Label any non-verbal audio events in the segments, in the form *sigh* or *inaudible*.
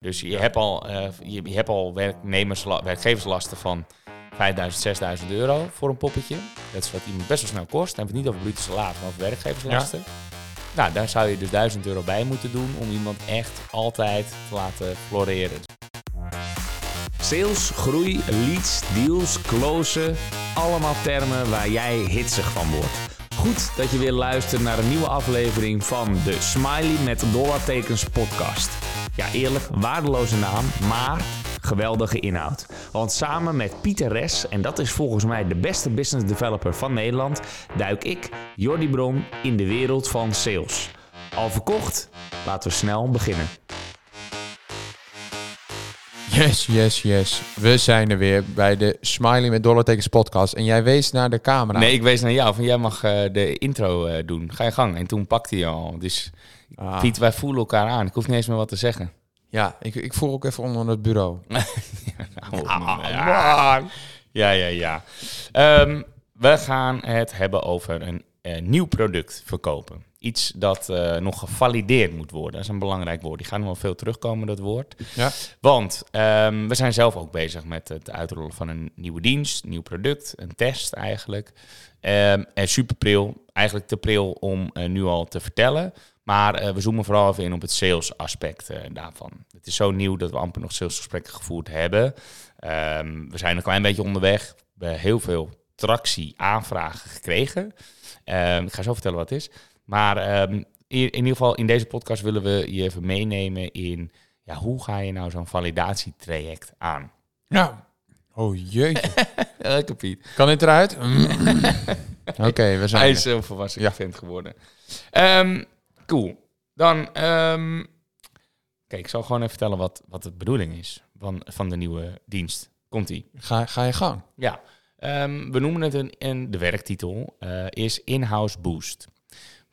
Dus je hebt al, uh, je, je, hebt al werknemers, werkgeverslasten van 5000, 6000 euro voor een poppetje. Dat is wat iemand best wel snel kost. En het niet over bruto salaris, maar over werkgeverslasten. Nou, daar zou je dus 1000 euro bij moeten doen om iemand echt altijd te laten floreren. Sales, groei, leads, deals, closen. Allemaal termen waar jij hitsig van wordt. Goed dat je weer luistert naar een nieuwe aflevering van de Smiley met dollartekens podcast. Ja, eerlijk, waardeloze naam, maar geweldige inhoud. Want samen met Pieter Res, en dat is volgens mij de beste business developer van Nederland, duik ik, Jordi Bron, in de wereld van sales. Al verkocht? Laten we snel beginnen. Yes, yes, yes. We zijn er weer bij de Smiley met dollartekens podcast. En jij wees naar de camera. Nee, ik wees naar jou. Van jij mag uh, de intro uh, doen. Ga je gang. En toen pakte hij al. Dus ah. Piet, wij voelen elkaar aan. Ik hoef niet eens meer wat te zeggen. Ja, ik, ik voel ook even onder het bureau. *laughs* ja, ja, ja. ja. Um, we gaan het hebben over een uh, nieuw product verkopen. Iets dat uh, nog gevalideerd moet worden. Dat is een belangrijk woord. Die gaan nog wel veel terugkomen, dat woord. Ja. Want um, we zijn zelf ook bezig met het uitrollen van een nieuwe dienst, nieuw product, een test eigenlijk. Um, en super pril, eigenlijk te pril om uh, nu al te vertellen. Maar uh, we zoomen vooral even in op het sales aspect uh, daarvan. Het is zo nieuw dat we amper nog salesgesprekken gevoerd hebben. Um, we zijn een klein beetje onderweg. We hebben heel veel tractie, aanvragen gekregen. Um, ik ga zo vertellen wat het is. Maar um, in, in, ieder geval in deze podcast willen we je even meenemen in... Ja, hoe ga je nou zo'n validatietraject aan? Ja. Oh jeetje. *laughs* Lekker Piet. Kan dit eruit? *laughs* Oké, we zijn Hij is zo volwassen ja. geworden. Cool. Dan, um, kijk, ik zal gewoon even vertellen wat, wat de bedoeling is van, van de nieuwe dienst. Komt-ie. Ga, ga je gang. Ja. Um, we noemen het een, en de werktitel uh, is In-house Boost.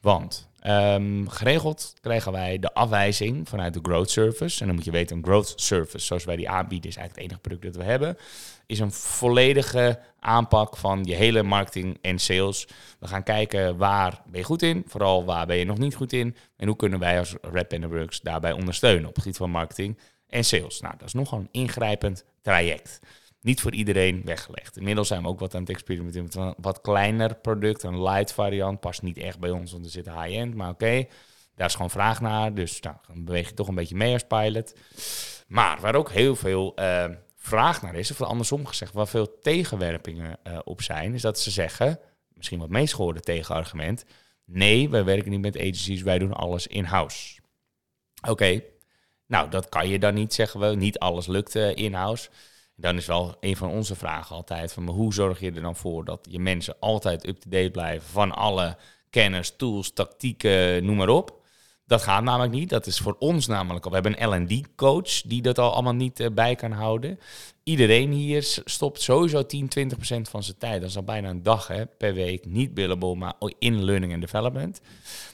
Want um, geregeld krijgen wij de afwijzing vanuit de Growth Service. En dan moet je weten, een Growth Service, zoals wij die aanbieden, is eigenlijk het enige product dat we hebben is een volledige aanpak van je hele marketing en sales. We gaan kijken waar ben je goed in, vooral waar ben je nog niet goed in. En hoe kunnen wij als Rap the Works daarbij ondersteunen op het gebied van marketing en sales. Nou, dat is nogal een ingrijpend traject. Niet voor iedereen weggelegd. Inmiddels zijn we ook wat aan het experimenteren met een wat kleiner product, een light variant. Past niet echt bij ons, want er zit high-end, maar oké. Daar is gewoon vraag naar, dus nou, dan beweeg je toch een beetje mee als pilot. Maar waar ook heel veel uh, vraag naar is, of andersom gezegd, waar veel tegenwerpingen uh, op zijn, is dat ze zeggen, misschien wat meest gehoorde tegenargument, nee, wij werken niet met agencies, wij doen alles in-house. Oké, nou dat kan je dan niet, zeggen we, niet alles lukt uh, in-house. Dan is wel een van onze vragen altijd van, hoe zorg je er dan voor dat je mensen altijd up-to-date blijven van alle kennis, tools, tactieken, noem maar op. Dat gaat namelijk niet. Dat is voor ons namelijk al. We hebben een LD-coach die dat al allemaal niet uh, bij kan houden. Iedereen hier stopt sowieso 10, 20 procent van zijn tijd. Dat is al bijna een dag hè, per week. Niet billable, maar in learning and development.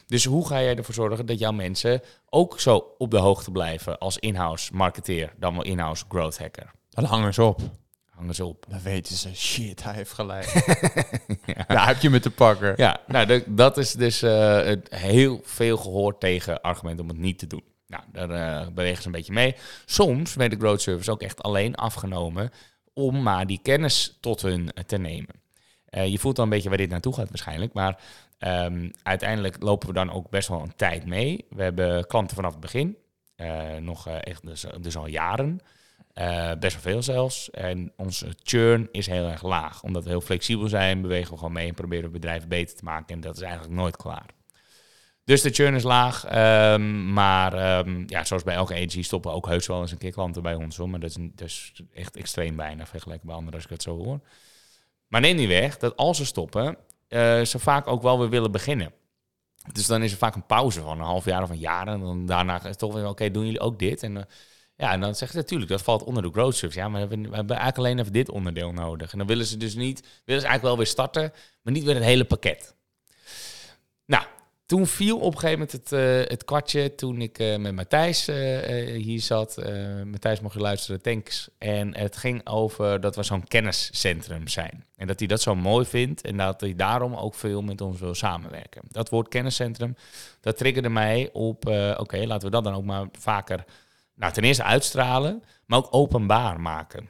Dus hoe ga jij ervoor zorgen dat jouw mensen ook zo op de hoogte blijven als in-house marketeer, dan wel in-house growth hacker? Dan hangen ze op hangen ze op. Dan weten ze, shit, hij heeft gelijk. *laughs* ja. Daar heb je me te pakken. Ja, nou, dat is dus uh, heel veel gehoord tegen argument om het niet te doen. Nou, daar uh, bewegen ze een beetje mee. Soms werd de growth service ook echt alleen afgenomen om maar die kennis tot hun te nemen. Uh, je voelt dan een beetje waar dit naartoe gaat waarschijnlijk, maar um, uiteindelijk lopen we dan ook best wel een tijd mee. We hebben klanten vanaf het begin, nog echt dus, dus al jaren. Uh, best wel veel zelfs. En onze churn is heel erg laag. Omdat we heel flexibel zijn, bewegen we gewoon mee en proberen we bedrijven beter te maken. En dat is eigenlijk nooit klaar. Dus de churn is laag. Um, maar um, ja, zoals bij elke agency stoppen ook heus wel eens een keer klanten bij ons. Hoor. Maar dat is, dat is echt extreem weinig vergeleken bij anderen als ik het zo hoor. Maar neem niet weg dat als ze stoppen, uh, ze vaak ook wel weer willen beginnen. Dus dan is er vaak een pauze van een half jaar of een jaar. En dan daarna is het toch weer, oké, doen jullie ook dit? En uh, ja, en dan zeggen ze natuurlijk, dat valt onder de growth. Ja, maar we hebben, eigenlijk alleen even dit onderdeel nodig. En dan willen ze dus niet, willen ze eigenlijk wel weer starten, maar niet weer het hele pakket. Nou, toen viel op een gegeven moment het, uh, het kwartje toen ik uh, met Matthijs uh, hier zat. Matthijs mocht je luisteren, thanks. En het ging over dat we zo'n kenniscentrum zijn. En dat hij dat zo mooi vindt en dat hij daarom ook veel met ons wil samenwerken. Dat woord kenniscentrum, dat triggerde mij op, oké, laten we dat dan ook maar vaker Nou, ten eerste uitstralen, maar ook openbaar maken.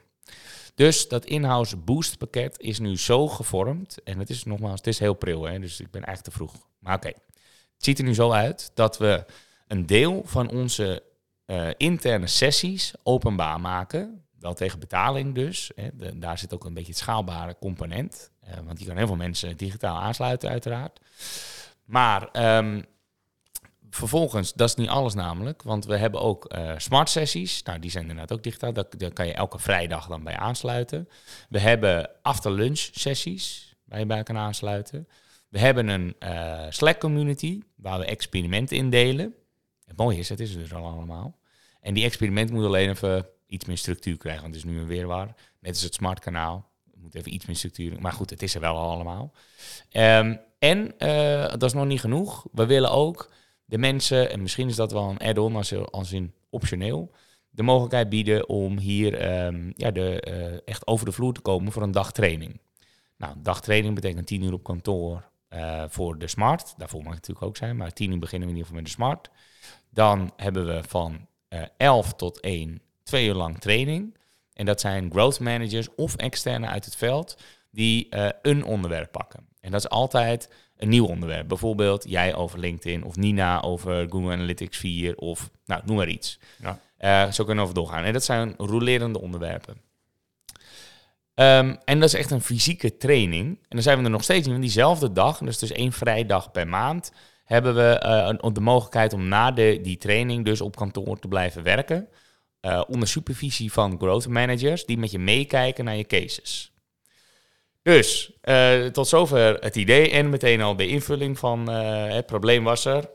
Dus dat in-house boost pakket is nu zo gevormd. En het is nogmaals, het is heel pril, hè, dus ik ben echt te vroeg. Maar oké, het ziet er nu zo uit dat we een deel van onze eh, interne sessies openbaar maken. Wel tegen betaling dus. Hè. Daar zit ook een beetje het schaalbare component. Eh, want je kan heel veel mensen digitaal aansluiten uiteraard. Maar ehm, vervolgens, dat is niet alles namelijk. Want we hebben ook eh, smart sessies. Nou, die zijn inderdaad ook digitaal. Daar, daar kan je elke vrijdag dan bij aansluiten. We hebben after lunch sessies waar je bij kan aansluiten. We hebben een eh, Slack community waar we experimenten indelen. Het mooie is, het is dus al allemaal. En die experiment moet alleen even iets meer structuur krijgen. Want het is nu een weerwaar. Net als het smart kanaal. Moet even iets meer structuur. Maar goed, het is er wel al allemaal. Ehm, en eh, dat is nog niet genoeg. We willen ook de mensen, en misschien is dat wel een add-on als, als in optioneel, de mogelijkheid bieden om hier ehm, ja, de, eh, echt over de vloer te komen voor een dagtraining. Nou, dagtraining betekent 10 uur op kantoor eh, voor de smart. Daarvoor mag het natuurlijk ook zijn, maar 10 uur beginnen we in ieder geval met de smart. Dan hebben we van eh 11 tot 1 twee uur lang training. En dat zijn growth managers of externe uit het veld die een onderwerp pakken. En dat is altijd een nieuw onderwerp. Bijvoorbeeld jij over LinkedIn of Nina over Google Analytics 4 of nou, noem maar iets. Ja. Eh, zo kunnen we doorgaan. En dat zijn rolerende onderwerpen. Ehm, en dat is echt een fysieke training. En dan zijn we er nog steeds. Want diezelfde dag, is dus één vrijdag per maand, hebben we eh, de mogelijkheid om na de, die training dus op kantoor te blijven werken. eh, onder supervisie van growth managers die met je meekijken naar je cases. Dus eh, tot zover het idee en meteen al de invulling van eh, het probleem was er.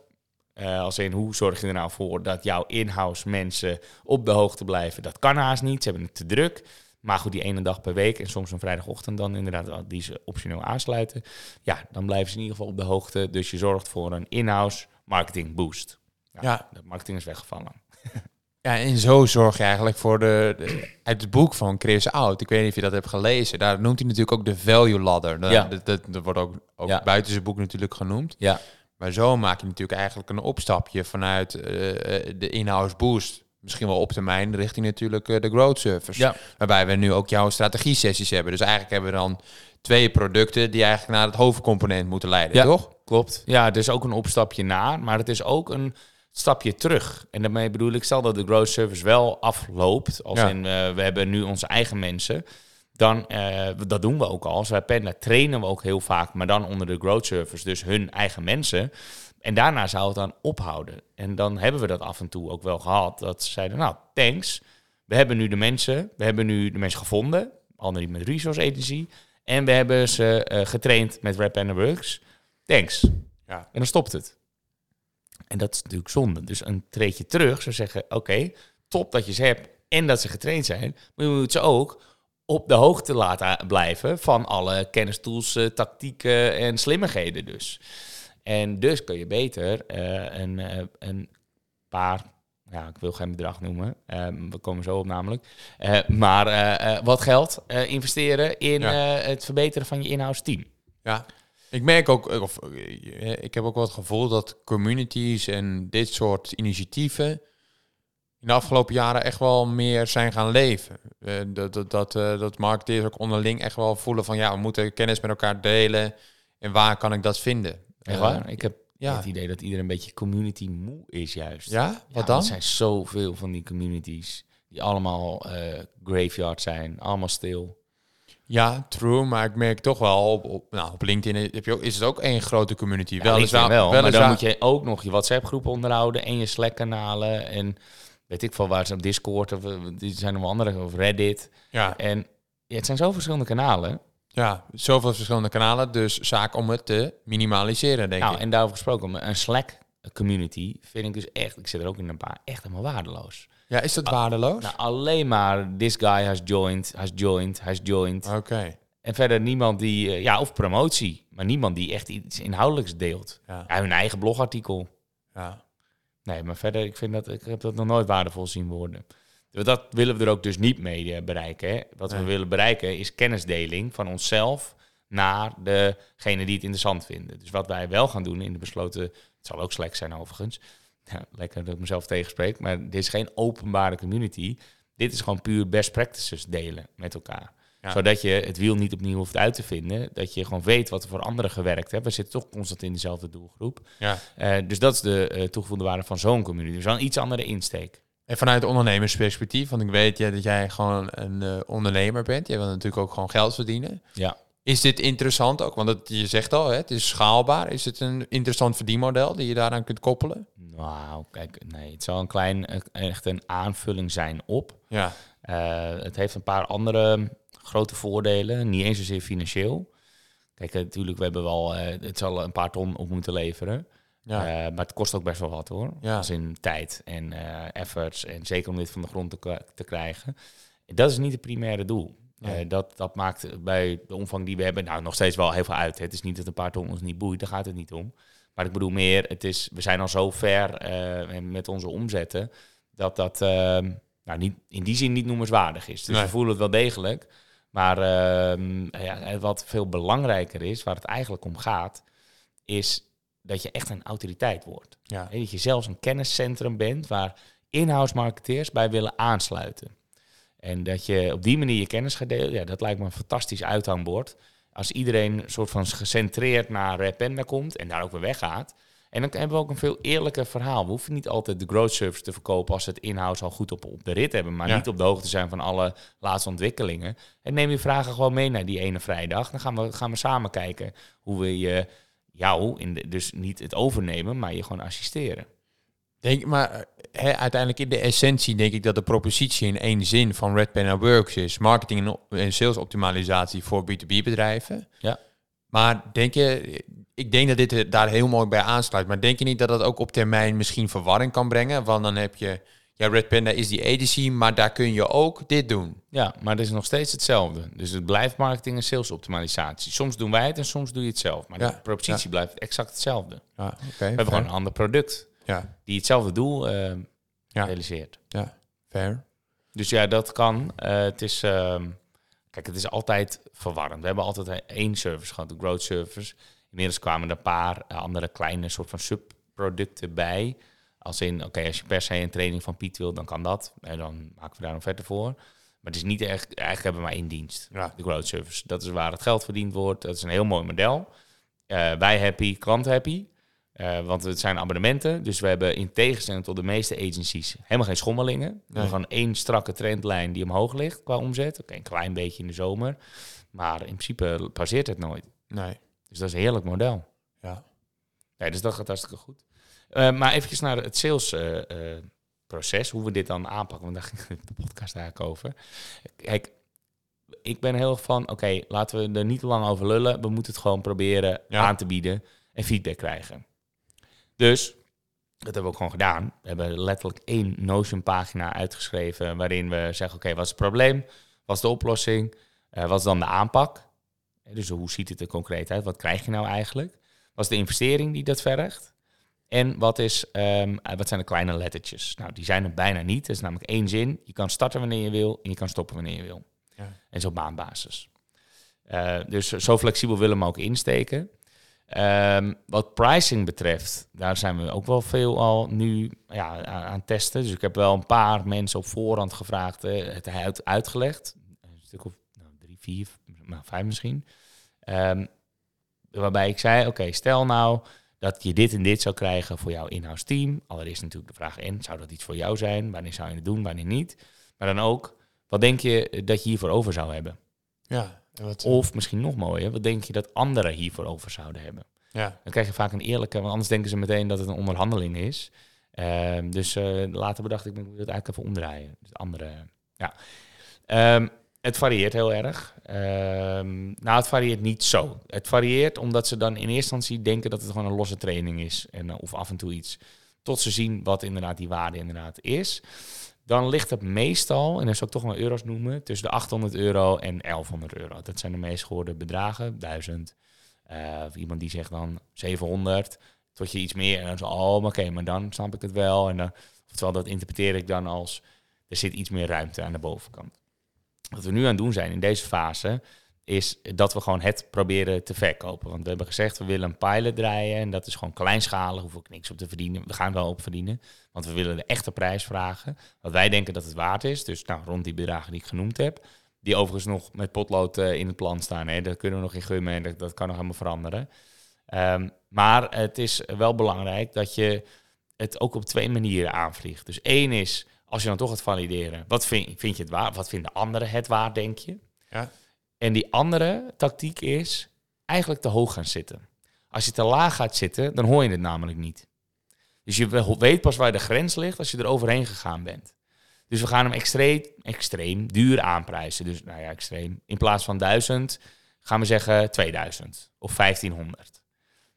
Eh, als in hoe zorg je er nou voor dat jouw in-house mensen op de hoogte blijven? Dat kan haast niet, ze hebben het te druk. Maar goed, die ene dag per week en soms een vrijdagochtend dan inderdaad die ze optioneel aansluiten. Ja, dan blijven ze in ieder geval op de hoogte. Dus je zorgt voor een in-house marketing boost. Nou, Ja. De marketing is weggevallen. *laughs* Ja, en zo zorg je eigenlijk voor de, de- uit het boek van Chris Oud. Ik weet niet of je dat hebt gelezen. Daar noemt hij natuurlijk ook de value ladder. Dat, Ja. dat, dat, dat wordt ook, ook Ja. buiten zijn boek natuurlijk genoemd. Ja, Maar zo maak je natuurlijk eigenlijk een opstapje vanuit eh, eh, de in-house boost. Misschien wel op termijn richting natuurlijk eh, de growth service. Ja. Waarbij we nu ook jouw strategie-sessies hebben. Dus eigenlijk hebben we dan twee producten die eigenlijk naar het hoofdcomponent moeten leiden, Ja. toch? Klopt. Ja, het is ook een opstapje naar, maar het is ook een stapje terug. En daarmee bedoel ik, stel dat de growth service wel afloopt, als Ja. in eh, we hebben nu onze eigen mensen, dan, eh, dat doen we ook al. Als wij Penda trainen we ook heel vaak, maar dan onder de growth service, dus hun eigen mensen. En daarna zou het dan ophouden. En dan hebben we dat af en toe ook wel gehad, dat ze zeiden, nou, thanks. We hebben nu de mensen, we hebben nu de mensen gevonden, al niet met resource agency, en we hebben ze eh, getraind met Rap and Works. Thanks. Ja. En dan stopt het. En dat is natuurlijk zonde. Dus een treedje terug zou zeggen: Oké, top dat je ze hebt en dat ze getraind zijn. Maar je moet ze ook op de hoogte laten blijven van alle kennistools, eh, tactieken en slimmigheden dus. En dus kun je beter eh, een, eh, een paar, ja, ik wil geen bedrag noemen, we komen zo op namelijk, maar wat geld investeren in Ja. het verbeteren van je in-house team. Ja. Ik merk ook, eh, of eh, ik heb ook wel het gevoel dat communities en dit soort initiatieven in de afgelopen jaren echt wel meer zijn gaan leven. Eh, dat, dat, dat, dat marketeers ook onderling echt wel voelen van ja, we moeten kennis met elkaar delen. En waar kan ik dat vinden? Echt? Ik heb ja. het idee dat iedereen een beetje community moe is juist. Ja? Ja, Wat dan? Er zijn zoveel van die communities die allemaal graveyard zijn, allemaal stil. Ja, true. Maar ik merk toch wel op, op, nou, op LinkedIn heb je ook, is het ook één grote community. Ja, Weliswaar- maar dan moet je ook nog je WhatsApp-groepen onderhouden en je Slack-kanalen en weet ik veel waar ze op Discord of eh, die zijn nog andere of Reddit. Ja, En ja, het zijn zo verschillende kanalen. ja, zoveel verschillende kanalen. Dus zaak om het te minimaliseren, denk nou, ik. en daarover gesproken, een Slack-community vind ik dus echt, ik zit er ook in een paar, echt helemaal waardeloos. Ja, is dat waardeloos? Nou, alleen maar this guy has joined, has joined, has joined. Oké. En verder niemand die, eh, ja, of promotie, maar niemand die echt iets inhoudelijks deelt. Ja. Ja, hun eigen blogartikel. Ja. Nee, maar verder, ik vind dat, ik heb dat nog nooit waardevol zien worden. Dat willen we er ook dus niet mee eh, bereiken. Hè. Wat we willen bereiken is kennisdeling van onszelf naar degene die het interessant vinden. Dus wat wij wel gaan doen in de besloten, zal ook slecht zijn overigens, *laughs* ja, lekker dat ik mezelf tegenspreek, maar dit is geen openbare community. Dit is gewoon puur best practices delen met elkaar. Ja. Zodat je het wiel niet opnieuw hoeft uit te vinden. Dat je gewoon weet wat er voor anderen gewerkt heeft. We zitten toch constant in dezelfde doelgroep. Ja. Eh, dus dat is de eh, toegevoegde waarde van zo'n community. Dus een iets andere insteek. En vanuit ondernemersperspectief, want ik weet ja, dat jij gewoon een eh, ondernemer bent. Je wil natuurlijk ook gewoon geld verdienen. Ja. Is dit interessant ook? Want het, je zegt al, hè, het is schaalbaar. Is het een interessant verdienmodel die je daaraan kunt koppelen? Nou, kijk, nee, het zal een klein, eh, echt een aanvulling zijn op. Ja. Eh, het heeft een paar andere grote voordelen, niet eens zozeer financieel. Kijk, eh, natuurlijk, we hebben wel, het zal een paar ton op moeten leveren. Ja. Maar het kost ook best wel wat hoor. Ja. Als in tijd en efforts. En zeker om dit van de grond te, te krijgen. Dat is niet het primaire doel. Nee. Eh, dat, dat maakt bij de omvang die we hebben, nou nog steeds wel heel veel uit. Het is niet dat een paar ton ons niet boeit, daar gaat het niet om. Maar ik bedoel meer, het is, we zijn al zo ver eh, met onze omzetten dat dat ehm, nou, niet, in die zin niet noemenswaardig is. Dus Nee. we voelen het wel degelijk. Maar ehm, ja, wat veel belangrijker is, waar het eigenlijk om gaat, is dat je echt een autoriteit wordt. Ja. Dat je zelfs een kenniscentrum bent waar in-house marketeers bij willen aansluiten. En dat je op die manier je kennis gaat delen, ja, dat lijkt me een fantastisch uithangbord. Als iedereen een soort van gecentreerd naar Red Panda komt en daar ook weer weggaat. En dan hebben we ook een veel eerlijker verhaal. We hoeven niet altijd de growth service te verkopen als ze het in-house al goed op, op de rit hebben, maar Ja. niet op de hoogte zijn van alle laatste ontwikkelingen. En neem je vragen gewoon mee naar die ene vrijdag. Dan gaan we, gaan we samen kijken hoe we je, jou, in de, dus niet het overnemen, maar je gewoon assisteren. Denk, maar eh, uiteindelijk in de essentie denk ik dat de propositie in één zin van Red Pen Works is marketing en, sales optimalisatie voor B2B bedrijven. Ja. Maar denk je, ik denk dat dit daar heel mooi bij aansluit, maar denk je niet dat dat ook op termijn misschien verwarring kan brengen? Want dan heb je, ja, Red Panda is die agency, maar daar kun je ook dit doen. Ja, maar het is nog steeds hetzelfde. Dus het blijft marketing en sales optimalisatie. Soms doen wij het en soms doe je het zelf. Maar Ja, de propositie blijft exact hetzelfde. Ja, oké. We hebben gewoon een ander product Ja, die hetzelfde doel eh, Ja. realiseert. ja, fair. Dus ja, dat kan. Eh, het is, ehm, kijk, het is altijd verwarrend. We hebben altijd één service gehad, de growth service. Inmiddels kwamen er een paar eh, andere kleine soort van subproducten bij. Als in, oké, als je per se een training van Piet wil, dan kan dat. En dan maken we daar een verte voor. Maar het is niet echt, eigenlijk hebben we maar één dienst. Ja. De growth service. Dat is waar het geld verdiend wordt. Dat is een heel mooi model. Wij happy, klant happy. Eh, want het zijn abonnementen. Dus we hebben in tegenstelling tot de meeste agencies helemaal geen schommelingen. We hebben gewoon één strakke trendlijn die omhoog ligt qua omzet. Oké, een klein beetje in de zomer. Maar in principe passeert het nooit. Nee, Dus dat is een heerlijk model. ja. Nee, dus dat gaat hartstikke goed. Eh, maar even naar het sales eh, hoe we dit dan aanpakken. Want daar ging *laughs* de podcast eigenlijk over. Kijk, ik ben heel van, oké, laten we er niet te lang over lullen. We moeten het gewoon proberen Ja. aan te bieden en feedback krijgen. Dus, dat hebben we ook gewoon gedaan. We hebben letterlijk één Notion-pagina uitgeschreven waarin we zeggen, oké, wat is het probleem? Wat is de oplossing? Eh, wat is dan de aanpak? Eh, Dus hoe ziet het er concreet uit? Wat krijg je nou eigenlijk? Wat is de investering die dat vergt? En wat, is, ehm, eh, wat zijn de kleine lettertjes? Nou, die zijn er bijna niet. Het is namelijk één zin. Je kan starten wanneer je wil en je kan stoppen wanneer je wil. Ja. En zo op maandbasis. Eh, dus zo flexibel willen we hem ook insteken. Ehm, wat pricing betreft, daar zijn we ook wel veel al nu ja, aan, het testen. Dus ik heb wel een paar mensen op voorhand gevraagd, eh, het uit, uitgelegd. Een stuk of nou, drie, vier, nou, vijf misschien. Ehm, waarbij ik zei, oké, stel nou dat je dit en dit zou krijgen voor jouw in-house team. Allereerst natuurlijk de vraag in, zou dat iets voor jou zijn? Wanneer zou je het doen, wanneer niet? Maar dan ook, wat denk je dat je hiervoor over zou hebben? Ja, wat, Of misschien nog mooier, wat denk je dat anderen hiervoor over zouden hebben? ja. Dan krijg je vaak een eerlijke, want anders denken ze meteen dat het een onderhandeling is. Ehm, dus eh, later bedacht ik, ik moet het eigenlijk even omdraaien. Dus andere, ja. Ehm, het varieert heel erg. Ehm, nou, het varieert niet zo. Het varieert omdat ze dan in eerste instantie denken dat het gewoon een losse training is. En, eh, of af en toe iets. Tot ze zien wat inderdaad die waarde inderdaad is. Dan ligt het meestal, en dat zou ik toch maar euro's noemen, tussen de 800 euro en 1100 euro. Dat zijn de meest gehoorde bedragen. 1000. Eh, of iemand die zegt dan 700, tot je iets meer. En dan zo, oh, oké, maar dan snap ik het wel. En dan, oftewel, dat interpreteer ik dan als, er zit iets meer ruimte aan de bovenkant. Wat we nu aan het doen zijn in deze fase, is dat we gewoon het proberen te verkopen. Want we hebben gezegd, we willen een pilot draaien. En dat is gewoon kleinschalig, hoef ik niks op te verdienen. We gaan wel op verdienen, want we willen de echte prijs vragen. Wat wij denken dat het waard is. Dus nou, rond die bedragen die ik genoemd heb. Die overigens nog met potlood eh, in het plan staan. Hè. Daar kunnen we nog in gummen en dat, dat kan nog helemaal veranderen. Ehm, maar het is wel belangrijk dat je het ook op twee manieren aanvliegt. Dus één is, als je dan toch gaat valideren, wat vind, vind je het waard? Wat vinden anderen het waard, denk je? Ja. En die andere tactiek is eigenlijk te hoog gaan zitten. Als je te laag gaat zitten, dan hoor je het namelijk niet. Dus je we- weet pas waar de grens ligt als je er overheen gegaan bent. Dus we gaan hem extreem, extreem duur aanprijzen. Dus nou ja, extreem. In plaats van 1000 gaan we zeggen 2000 of 1500.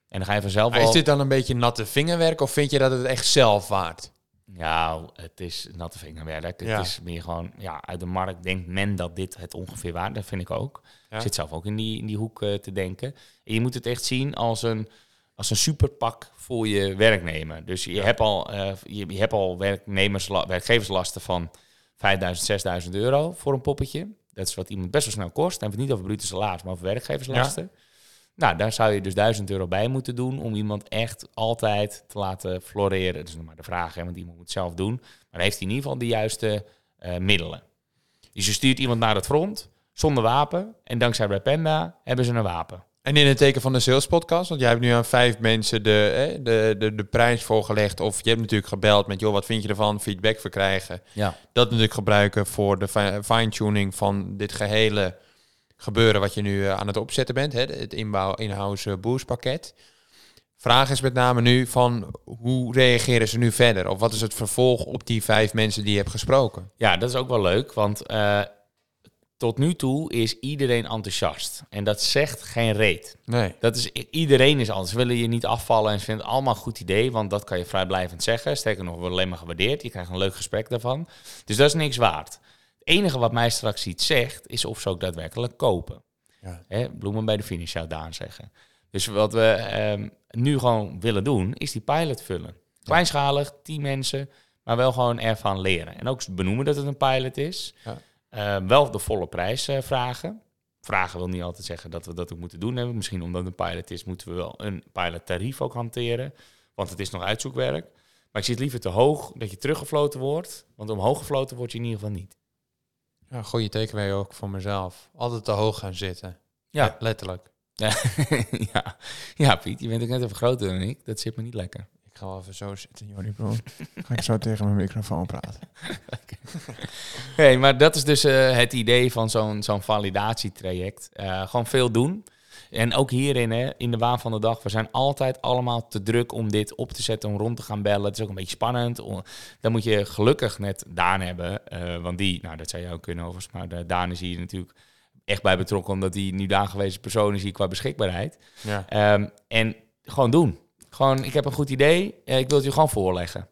En dan ga je vanzelf wel... is dit dan een beetje natte vingerwerk of vind je dat het echt zelf waard? Ja, het is natte vingerwerk. Ja. Het is meer gewoon, ja, uit de markt denkt men dat dit het ongeveer waard. Dat vind ik ook. Ja. Ik zit zelf ook in die, in die hoek eh, te denken. En je moet het echt zien als een, als een superpak voor je werknemer. Dus je hebt al, eh, je, je hebt al werknemers, werkgeverslasten van 5000, 6000 euro voor een poppetje. Dat is wat iemand best wel snel kost. We het niet over bruto salaris, maar over werkgeverslasten. Nou, daar zou je dus 1000 euro bij moeten doen om iemand echt altijd te laten floreren. Dat is nog maar de vraag, hè, want iemand moet het zelf doen. Maar heeft hij in ieder geval de juiste eh, middelen. Dus je stuurt iemand naar het front zonder wapen. En dankzij Rapenda hebben ze een wapen. En in het teken van de sales podcast, want jij hebt nu aan vijf mensen de, hè, de, de, de prijs voorgelegd. Of je hebt natuurlijk gebeld met, joh, wat vind je ervan? Feedback verkrijgen. Ja. Dat natuurlijk gebruiken voor de fi- fine-tuning van dit gehele gebeuren wat je nu eh, aan het opzetten bent. Hè, het inbouw in-house eh, boost pakket. Vraag is met name nu van, hoe reageren ze nu verder? Of wat is het vervolg op die vijf mensen die je hebt gesproken? Ja, dat is ook wel leuk, want eh, tot nu toe is iedereen enthousiast. En dat zegt geen reet. Nee. Dat is, iedereen is anders. Ze willen je niet afvallen en ze vinden het allemaal een goed idee, want dat kan je vrijblijvend zeggen. Sterker nog, wordt alleen maar gewaardeerd. Je krijgt een leuk gesprek daarvan. Dus dat is niks waard. Enige wat mij straks iets zegt, is of ze ook daadwerkelijk kopen. Ja. Hè, bloemen bij de finish zou Daan zeggen. Dus wat we ehm, nu gewoon willen doen, is die pilot vullen. Kleinschalig, 10 mensen, maar wel gewoon ervan leren. En ook benoemen dat het een pilot is. Ja. Eh, wel de volle prijs eh, vragen. Vragen wil niet altijd zeggen dat we dat ook moeten doen. Hebben. Misschien omdat het een pilot is, moeten we wel een pilottarief ook hanteren. Want het is nog uitzoekwerk. Maar ik zie het liever te hoog dat je teruggefloten wordt. Want omhoog gefloten word je in ieder geval niet. Ja, goede takeaway ook voor mezelf. Altijd te hoog gaan zitten. Ja. Le- letterlijk. Ja, *laughs* ja. ja, Piet, je bent ook net even groter dan ik. Dat zit me niet lekker. Ik ga wel even zo zitten. Jordi bro, *laughs* ga ik zo tegen mijn microfoon praten. *laughs* Nee, maar dat is dus eh, het idee van zo'n zo'n validatietraject. Eh, gewoon veel doen. En ook hierin, hè, in de waan van de dag, we zijn altijd allemaal te druk om dit op te zetten, om rond te gaan bellen. Het is ook een beetje spannend. Dan moet je gelukkig net Daan hebben, eh, want die, nou dat zou je ook kunnen overigens, maar de Daan is hier natuurlijk echt bij betrokken, omdat hij nu de aangewezen persoon is hier qua beschikbaarheid. Ja. Ehm, en gewoon doen. Gewoon, ik heb een goed idee, eh, ik wil het je gewoon voorleggen.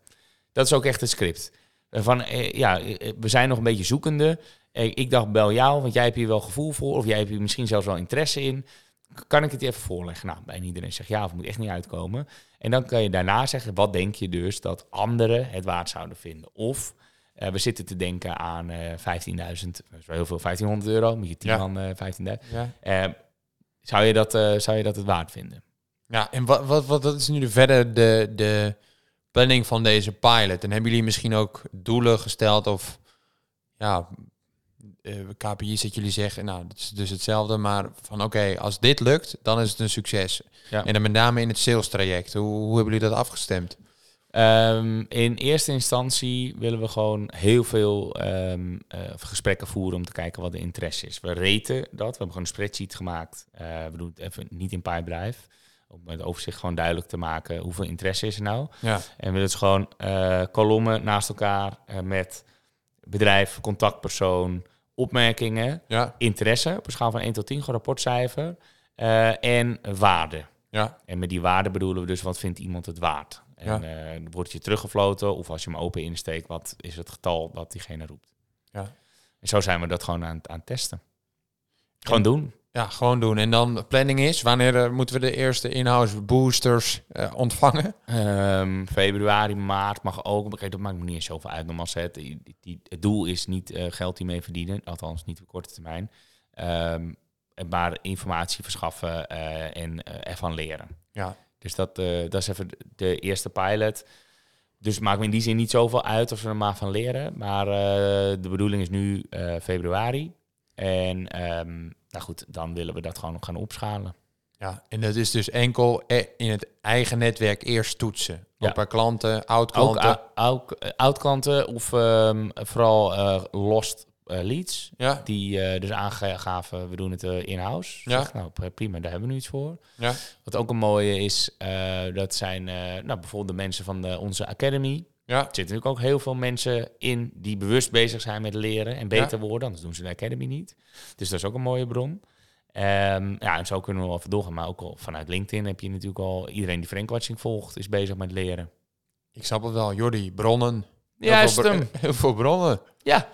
Dat is ook echt het script. Eh, Van, eh, ja, eh, we zijn nog een beetje zoekende. Eh, ik dacht, bel jou, want jij hebt hier wel gevoel voor. Of jij hebt hier misschien zelfs wel interesse in. Kan ik het je even voorleggen? Nou, bijna iedereen zegt ja, of moet echt niet uitkomen. En dan kan je daarna zeggen, wat denk je dus dat anderen het waard zouden vinden? Of eh, we zitten te denken aan eh 15.000, dat is wel heel veel, 1500 euro. Moet je 10 Ja. man eh 15.000. Ja. Eh, zou, je dat, eh, zou je dat het waard vinden? Ja, en wat, wat, wat, is nu de verder de, de planning van deze pilot? En hebben jullie misschien ook doelen gesteld of ja, eh, KPI's dat jullie zeggen, nou, dat is dus hetzelfde, maar van oké, als dit lukt, dan is het een succes. Ja. En dan met name in het sales traject, hoe, hoe hebben jullie dat afgestemd? Ehm, in eerste instantie willen we gewoon heel veel ehm, eh, gesprekken voeren om te kijken wat de interesse is. We reten dat. We hebben gewoon een spreadsheet gemaakt. Eh, we doen het even niet in Pipedrive. Om het overzicht gewoon duidelijk te maken hoeveel interesse is er nou. Ja, En we willen dus gewoon eh, kolommen naast elkaar eh, met bedrijf, contactpersoon, opmerkingen, ja, interesse op een schaal van 1 tot 10, gewoon rapportcijfer eh, en waarde. ja, En met die waarde bedoelen we dus wat vindt iemand het waard. En eh, word je teruggefloten of als je hem open insteekt, wat is het getal dat diegene roept. ja. En zo zijn we dat gewoon aan, aan het testen. Gewoon doen. Ja, gewoon doen. En dan de planning is, wanneer eh, moeten we de eerste in-house boosters eh, ontvangen? Ehm, februari, maart mag ook. Kijk, dat maakt me niet eens zoveel uit. Normaal het, die, die, het doel is niet eh, geld hiermee verdienen. Althans, niet op korte termijn. Ehm, maar informatie verschaffen en ervan leren. Ja. Dus dat, dat is even de eerste pilot. Dus het maakt me in die zin niet zoveel uit of we er maar van leren. Maar de bedoeling is nu februari. En ehm, nou goed, dan willen we dat gewoon gaan opschalen. Ja, en dat is dus enkel e- in het eigen netwerk eerst toetsen. Ja. Ook bij klanten, oud Ook klanten. ou- ook, eh, oud-klanten of ehm, vooral eh, lost eh, leads. Ja, Die eh, dus aangaven, we doen het eh, in-house. Ja. Zeg, nou pri- prima, daar hebben we nu iets voor. ja, Wat ook een mooie is, eh, dat zijn eh, nou, bijvoorbeeld de mensen van de, onze academy. Ja, Er zitten natuurlijk ook heel veel mensen in die bewust bezig zijn met leren en beter worden. Anders doen ze de Academy niet. Dus dat is ook een mooie bron. Ehm, ja, en zo kunnen we wel even doorgaan. Maar ook al vanuit LinkedIn heb je natuurlijk al... Iedereen die Frankwatching volgt, is bezig met leren. ik snap het wel. Jordi, bronnen. Heel Juist veel. *laughs* Heel veel bronnen. Ja,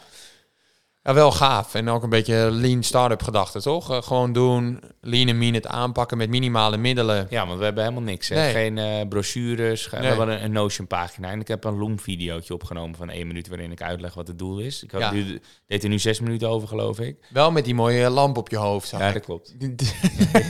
Ja, wel gaaf. En ook een beetje lean startup gedachte, toch? Eh, gewoon doen, lean en mean het aanpakken met minimale middelen. ja, want we hebben helemaal niks. Hè? Nee. Geen eh, brochures. ge- Nee. We hebben een, een Notion-pagina. En ik heb een Loom-videootje opgenomen van één minuut... waarin ik uitleg wat het doel is. Ik had, Ja. nu- deed er nu zes minuten over, geloof ik. Wel met die mooie lamp op je hoofd. Ja, dat klopt.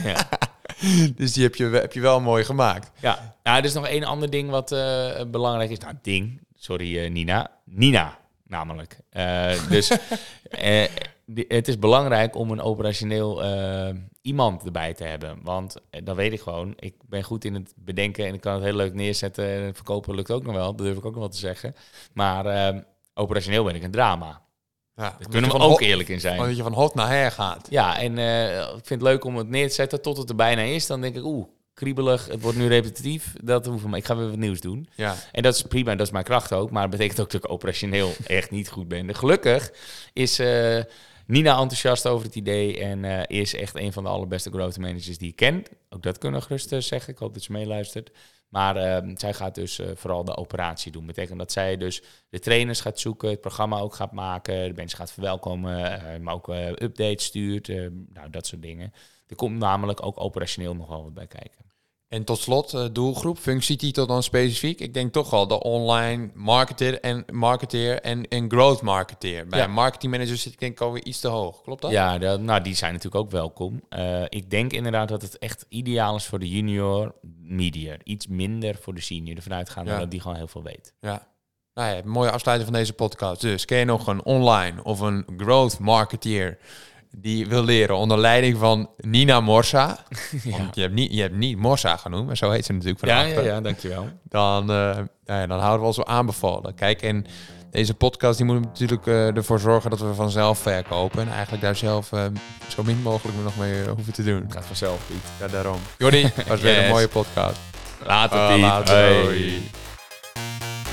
ja. *laughs* dus die heb je, heb je wel mooi gemaakt. Ja, nou, er is nog één ander ding wat eh, belangrijk is. Nou, ding. Sorry, Nina. Nina, namelijk. Eh, dus *laughs* eh, die- het is belangrijk om een operationeel eh, iemand erbij te hebben. Want eh, dan weet ik gewoon, ik ben goed in het bedenken en ik kan het heel leuk neerzetten. En het verkopen lukt ook nog wel, dat durf ik ook nog wel te zeggen. Maar operationeel ben ik een drama. Ja, Daar kunnen we ook hot- eerlijk in zijn. Dat je van hot naar her gaat. Ja, en ik vind het leuk om het neer te zetten tot het er bijna is. Dan denk ik, oeh, kriebelig, het wordt nu repetitief. Dat hoeft me. Ik ga weer wat nieuws doen. Ja, En dat is prima, dat is mijn kracht ook. Maar het betekent ook dat ik operationeel *laughs* echt niet goed ben. Gelukkig is eh, Nina enthousiast over het idee. En eh, is echt een van de allerbeste growth managers die ik ken. Ook dat kunnen we gerust eh, zeggen. Ik hoop dat ze meeluistert. Maar eh, zij gaat dus vooral de operatie doen. betekent dat zij dus de trainers gaat zoeken, het programma ook gaat maken, de mensen gaat verwelkomen, maar ook updates stuurt, nou dat soort dingen. Er komt namelijk ook operationeel nog wel wat bij kijken. En tot slot, eh, doelgroep, functietitel dan specifiek. Ik denk toch wel de online marketeer en marketeer en, en growth marketeer. Bij Ja. een marketingmanager zit ik denk ik alweer iets te hoog. Klopt dat? Ja, nou, die zijn natuurlijk ook welkom. Eh, ik denk inderdaad dat het echt ideaal is voor de junior media. Iets minder voor de senior. Ervan uitgaan Ja. dat die gewoon heel veel weet. Ja. Nou ja, mooie afsluiting van deze podcast. Dus ken je nog een online of een growth marketeer die wil leren onder leiding van Nina Morsa? *laughs* Want je hebt niet, je hebt niet Morsa genoemd, maar zo heet ze natuurlijk van Ja, achter. ja, ja, dankjewel. Dan, eh, nou ja, dan houden we ons wel aanbevolen. Kijk, en deze podcast die moet natuurlijk eh, ervoor zorgen dat we vanzelf verkopen. En eigenlijk daar zelf eh, zo min mogelijk nog mee hoeven te doen. Het gaat vanzelf, Piet. Ja, daarom. Jordi, was weer een mooie podcast. Later, Ah, Piet. later. Hey.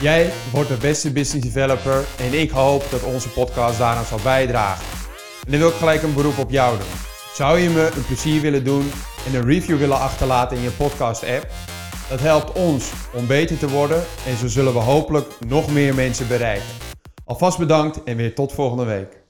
Jij wordt de beste business developer en ik hoop dat onze podcast daaraan zal bijdragen. En dan wil ik gelijk een beroep op jou doen. Zou je me een plezier willen doen en een review willen achterlaten in je podcast app? Dat helpt ons om beter te worden en zo zullen we hopelijk nog meer mensen bereiken. Alvast bedankt en weer tot volgende week.